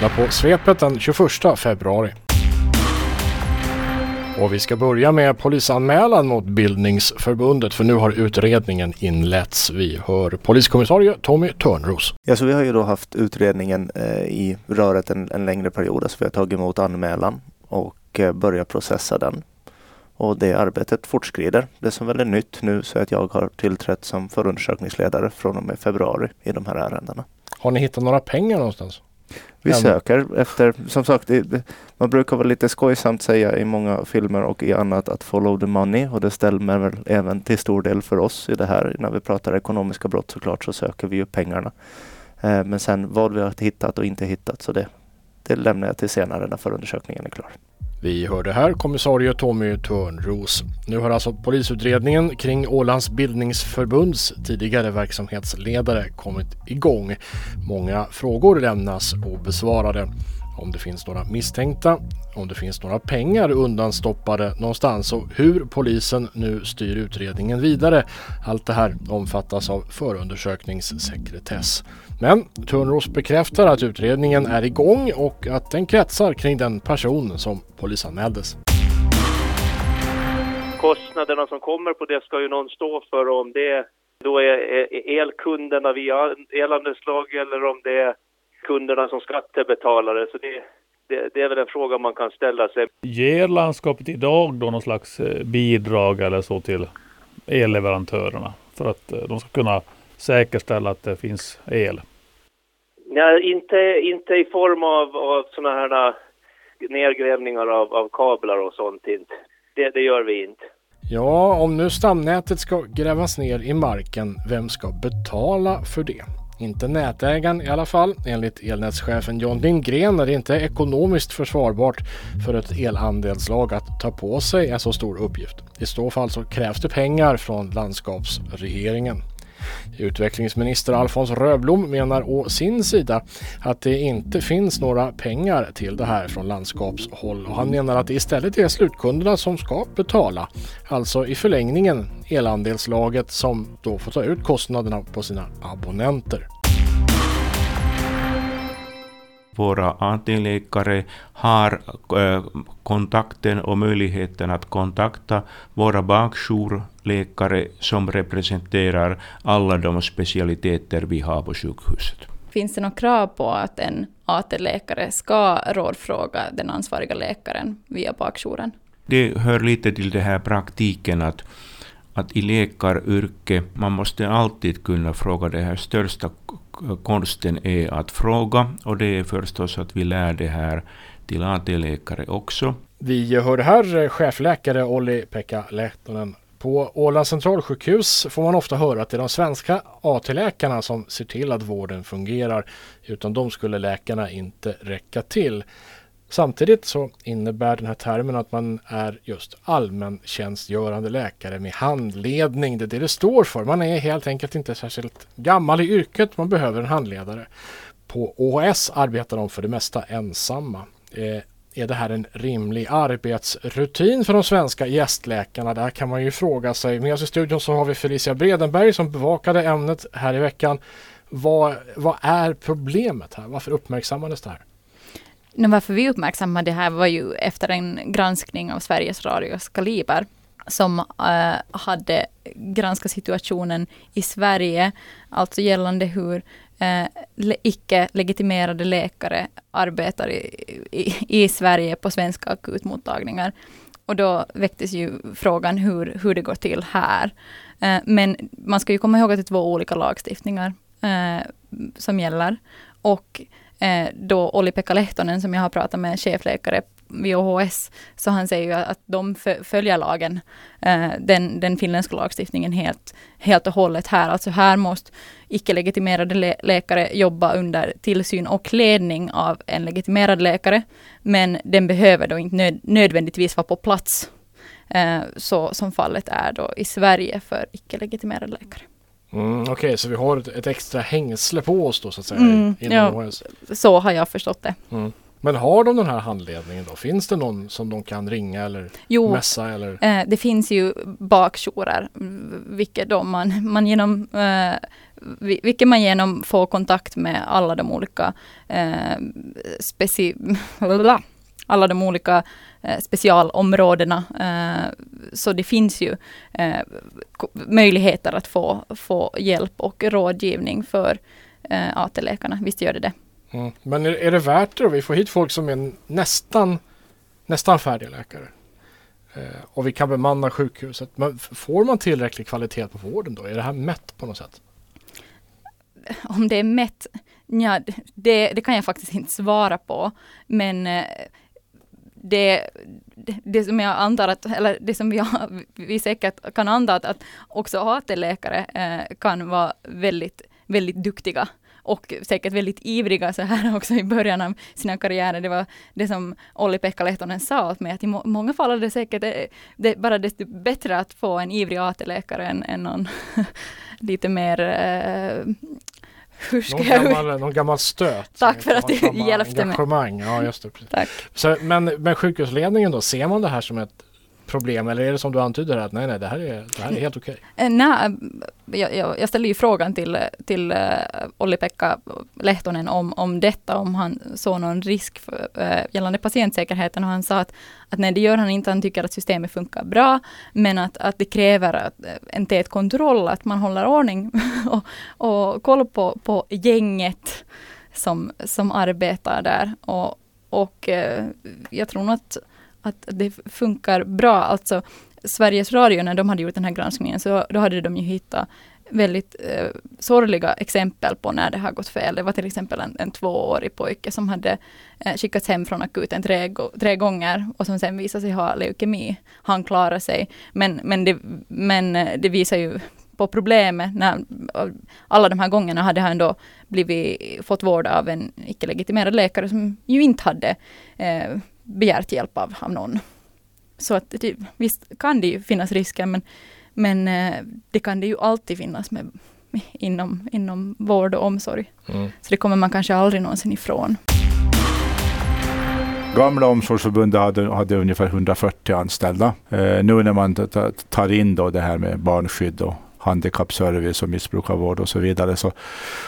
lyssnar på svepet den 21 februari. Och vi ska börja med polisanmälan mot Bildningsförbundet för nu har utredningen inletts. Vi hör poliskommissarie Tommy Törnros. Ja, så vi har ju då haft utredningen eh, i röret en, en, längre period. Alltså vi har tagit emot anmälan och eh, börjat processa den. Och det arbetet fortskrider. Det som väl är nytt nu så är att jag har tillträtt som förundersökningsledare från och med februari i de här ärendena. Har ni hittat några pengar någonstans? Vi söker efter, som sagt, man brukar vara lite skojsamt säga i många filmer och i annat att follow the money och det stämmer väl även till stor del för oss i det här. När vi pratar ekonomiska brott såklart så söker vi ju pengarna. Eh, men sen vad vi har hittat och inte hittat så det, det lämnar jag till senare när förundersökningen är klar. Vi hörde här kommissarie Tommy Törnros. Nu har alltså polisutredningen kring Ålands bildningsförbunds tidigare verksamhetsledare kommit igång. Många frågor lämnas obesvarade. Om det finns några misstänkta, om det finns några pengar undanstoppade någonstans och hur polisen nu styr utredningen vidare. Allt det här omfattas av förundersökningssekretess. Men Törnros bekräftar att utredningen är igång och att den kretsar kring den person som polisanmäldes. Kostnaderna som kommer på det ska ju någon stå för om det då är elkunderna via elandelslag eller om det är kunderna som skattebetalare. Så det, det, det, är väl en fråga man kan ställa sig. Ger landskapet idag då någon slags eh, bidrag eller så till elleverantörerna för att eh, de ska kunna säkerställa att det finns el? Nej, inte, inte i form av, av sådana här äh, nedgrävningar av, av kablar och sånt. Det, det gör vi inte. Ja, om nu stamnätet ska grävas ner i marken, vem ska betala för det? Inte nätägaren i alla fall. Enligt elnätschefen John Lindgren är det inte ekonomiskt försvarbart för ett elandelslag att ta på sig en så stor uppgift. I så fall så krävs det pengar från landskapsregeringen. Utvecklingsminister Alfons Röblom menar å sin sida att det inte finns några pengar till det här från landskapshåll och han menar att det istället är slutkunderna som ska betala. Alltså i förlängningen elandelslaget som då får ta ut kostnaderna på sina abonnenter våra AT-läkare har äh, kontakten och möjligheten att kontakta våra bakjourläkare som representerar alla de specialiteter vi har på sjukhuset. Finns det något krav på att en AT-läkare ska rådfråga den ansvariga läkaren via bakjouren? Det hör lite till den här praktiken att att i läkaryrke, man måste alltid kunna fråga. Det här största konsten är att fråga och det är förstås att vi lär det här till AT-läkare också. Vi hörde här eh, chefläkare Olli-Pekka Lehtonen. På Ålands centralsjukhus får man ofta höra att det är de svenska AT-läkarna som ser till att vården fungerar. Utan de skulle läkarna inte räcka till. Samtidigt så innebär den här termen att man är just allmäntjänstgörande läkare med handledning. Det är det det står för. Man är helt enkelt inte särskilt gammal i yrket. Man behöver en handledare. På OHS arbetar de för det mesta ensamma. Eh, är det här en rimlig arbetsrutin för de svenska gästläkarna? Där kan man ju fråga sig. Med oss i studion så har vi Felicia Bredenberg som bevakade ämnet här i veckan. Vad, vad är problemet här? Varför uppmärksammades det här? Varför vi uppmärksammade det här var ju efter en granskning av Sveriges Radios Kaliber som äh, hade granskat situationen i Sverige, alltså gällande hur eh, äh, icke legitimerade läkare arbetar i, i, i, Sverige på svenska akutmottagningar. Och då väcktes ju frågan hur, hur det går till här. Äh, men man ska ju komma ihåg att det är två olika lagstiftningar som gäller. Och eh, då Olli-Pekka Lehtonen som jag har pratat med, chefläkare vid OHS, så han säger ju att de följer lagen, eh, den, den finländska lagstiftningen helt, helt och hållet här. Alltså här måste icke-legitimerade lä läkare jobba under tillsyn och ledning av en legitimerad läkare, men den behöver då inte nöd nödvändigtvis vara på plats, eh, så som fallet är då i Sverige för icke-legitimerade läkare. Mm, Okej, okay, så vi har ett, ett, extra hängsle på oss då så att säga? Mm, ja, så har jag förstått det. Mm. Men har de den här handledningen då? Finns det någon som de kan ringa eller Jo, mässa eller? Eh, det finns ju bakjourer, vilket då man, man genom eh, vi- vilket man genom får kontakt med alla de olika eh, speci alla de olika eh, specialområdena. Eh, så det finns ju eh, möjligheter att få, få hjälp och rådgivning för AT-läkarna. Visst gör det det. Mm. Men är, är det värt det då? Vi får hit folk som är nästan, nästan färdiga läkare. Eh, och vi kan bemanna sjukhuset. Men får man tillräcklig kvalitet på vården då? Är det här mätt på något sätt? om det är mätt, ja, det, det kan jag faktiskt inte svara på. Men det, det, som jag antar att, eller det som vi, vi säkert kan anta att, att också AT-läkare eh, kan vara väldigt, väldigt duktiga och säkert väldigt ivriga så här också i början av sina karriärer. Det var det som Olli-Pekka Lehtonen sa åt mig, att i må, många fall är det säkert eh, det är bara desto bättre att få en ivrig AT-läkare än, än någon lite mer eh, hur ska Någon jag... gammal, någon gammal stöt? Tack för att du hjälpte mig. engagemang. Ja, just det. Precis. Tack. Så, men, men sjukhusledningen då, ser man det här som ett problem eller är det som du antyder att nej, nej, det här är, det här är helt okej? Okay? Nej, jag, jag, jag ställde ju frågan till, till uh, Olli-Pekka Lehtonen om, om detta, om han såg någon risk för, uh, gällande patientsäkerheten och han sa att, att nej, det gör han inte, han tycker att systemet funkar bra, men att, att det kräver att, en tät kontroll, att man håller ordning och, och koll på, på gänget som, som arbetar där. Och, och jag tror nog att, att det funkar bra. Alltså Sveriges Radio, när de hade gjort den här granskningen, så då hade de ju hittat väldigt eh, sorgliga exempel på när det har gått fel. Det var till exempel en, en tvåårig pojke som hade eh, skickats hem från akuten tre, tre gånger och som sen visade sig ha leukemi. Han klarade sig, men, men, det, men eh, det visar ju på problemet. När, alla de här gångerna hade han då blivit, fått vård av en icke-legitimerad läkare som ju inte hade eh, begärt hjälp av, av någon. Så att det, visst kan det ju finnas risker men, men eh, det kan det ju alltid finnas med, inom, inom vård och omsorg. Mm. Så det kommer man kanske aldrig någonsin ifrån. Gamla omsorgsförbundet hade, hade ungefär 140 anställda. Eh, nu när man tar in då det här med barnskydd och handikappservice och missbrukarvård och så vidare så,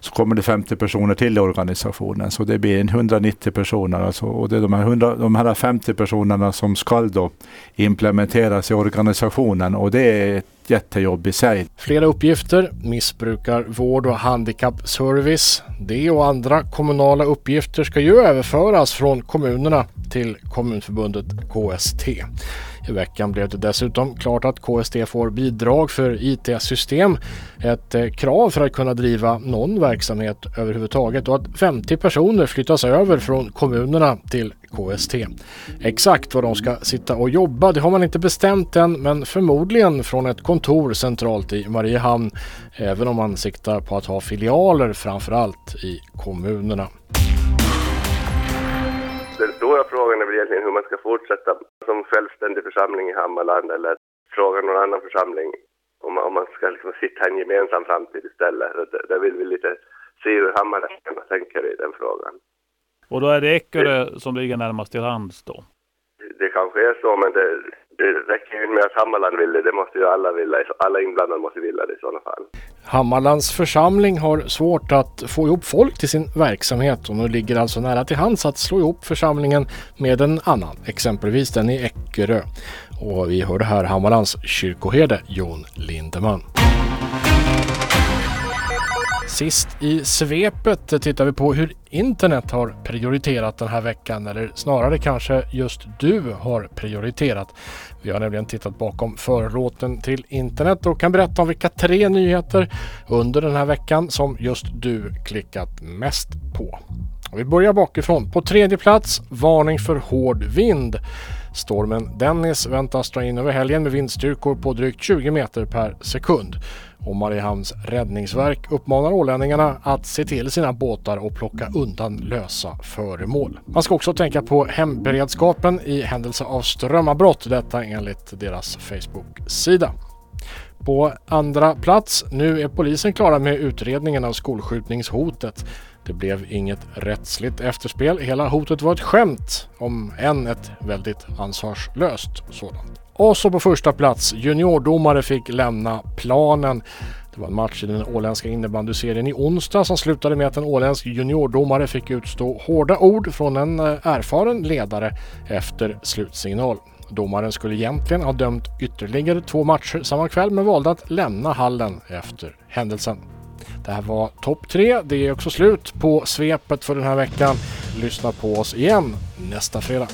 så kommer det 50 personer till i organisationen. Så det blir 190 personer. Alltså, och det är de här, 100, de här 50 personerna som ska då implementeras i organisationen och det är ett jättejobb i sig. Flera uppgifter, missbrukarvård och handikappservice. Det och andra kommunala uppgifter ska ju överföras från kommunerna till Kommunförbundet KST. I veckan blev det dessutom klart att KST får bidrag för IT-system. Ett eh, krav för att kunna driva någon verksamhet överhuvudtaget och att 50 personer flyttas över från kommunerna till KST. Exakt var de ska sitta och jobba det har man inte bestämt än men förmodligen från ett kontor centralt i Mariehamn även om man siktar på att ha filialer framförallt i kommunerna. Egentligen hur man ska fortsätta som självständig församling i Hammarland eller fråga någon annan församling om, om man ska liksom sitta en gemensam framtid istället. Där, där vill vi lite se hur Hammarläkarna tänker i den frågan. Och då är det Eckerö som ligger närmast till hands då. Det kanske är så, men det, det räcker ju med att Hammarland vill det. Det måste ju alla vilja. Alla inblandade måste vilja det i sådana fall. Hammarlands församling har svårt att få ihop folk till sin verksamhet och nu ligger alltså nära till hands att slå ihop församlingen med en annan, exempelvis den i Eckerö. Och vi hörde här Hammarlands kyrkoherde Jon Lindeman. Sist i svepet tittar vi på hur internet har prioriterat den här veckan eller snarare kanske just du har prioriterat. Vi har nämligen tittat bakom förlåten till internet och kan berätta om vilka tre nyheter under den här veckan som just du klickat mest på. Och vi börjar bakifrån. På tredje plats varning för hård vind. Stormen Dennis väntas dra in över helgen med vindstyrkor på drygt 20 meter per sekund. Och Mariehamns räddningsverk uppmanar ålänningarna att se till sina båtar och plocka undan lösa föremål. Man ska också tänka på hemberedskapen i händelse av strömavbrott, detta enligt deras Facebook-sida. På andra plats, nu är polisen klara med utredningen av skolskjutningshotet. Det blev inget rättsligt efterspel. Hela hotet var ett skämt, om än ett väldigt ansvarslöst sådant. Och så på första plats, juniordomare fick lämna planen. Det var en match i den åländska innebandyserien i onsdag som slutade med att en åländsk juniordomare fick utstå hårda ord från en eh, erfaren ledare efter slutsignal. Domaren skulle egentligen ha dömt ytterligare två matcher samma kväll men valde att lämna hallen efter händelsen. Det här var topp tre. Det är också slut på svepet för den här veckan. Lyssna på oss igen nästa fredag.